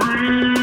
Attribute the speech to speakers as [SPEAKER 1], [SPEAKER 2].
[SPEAKER 1] Free!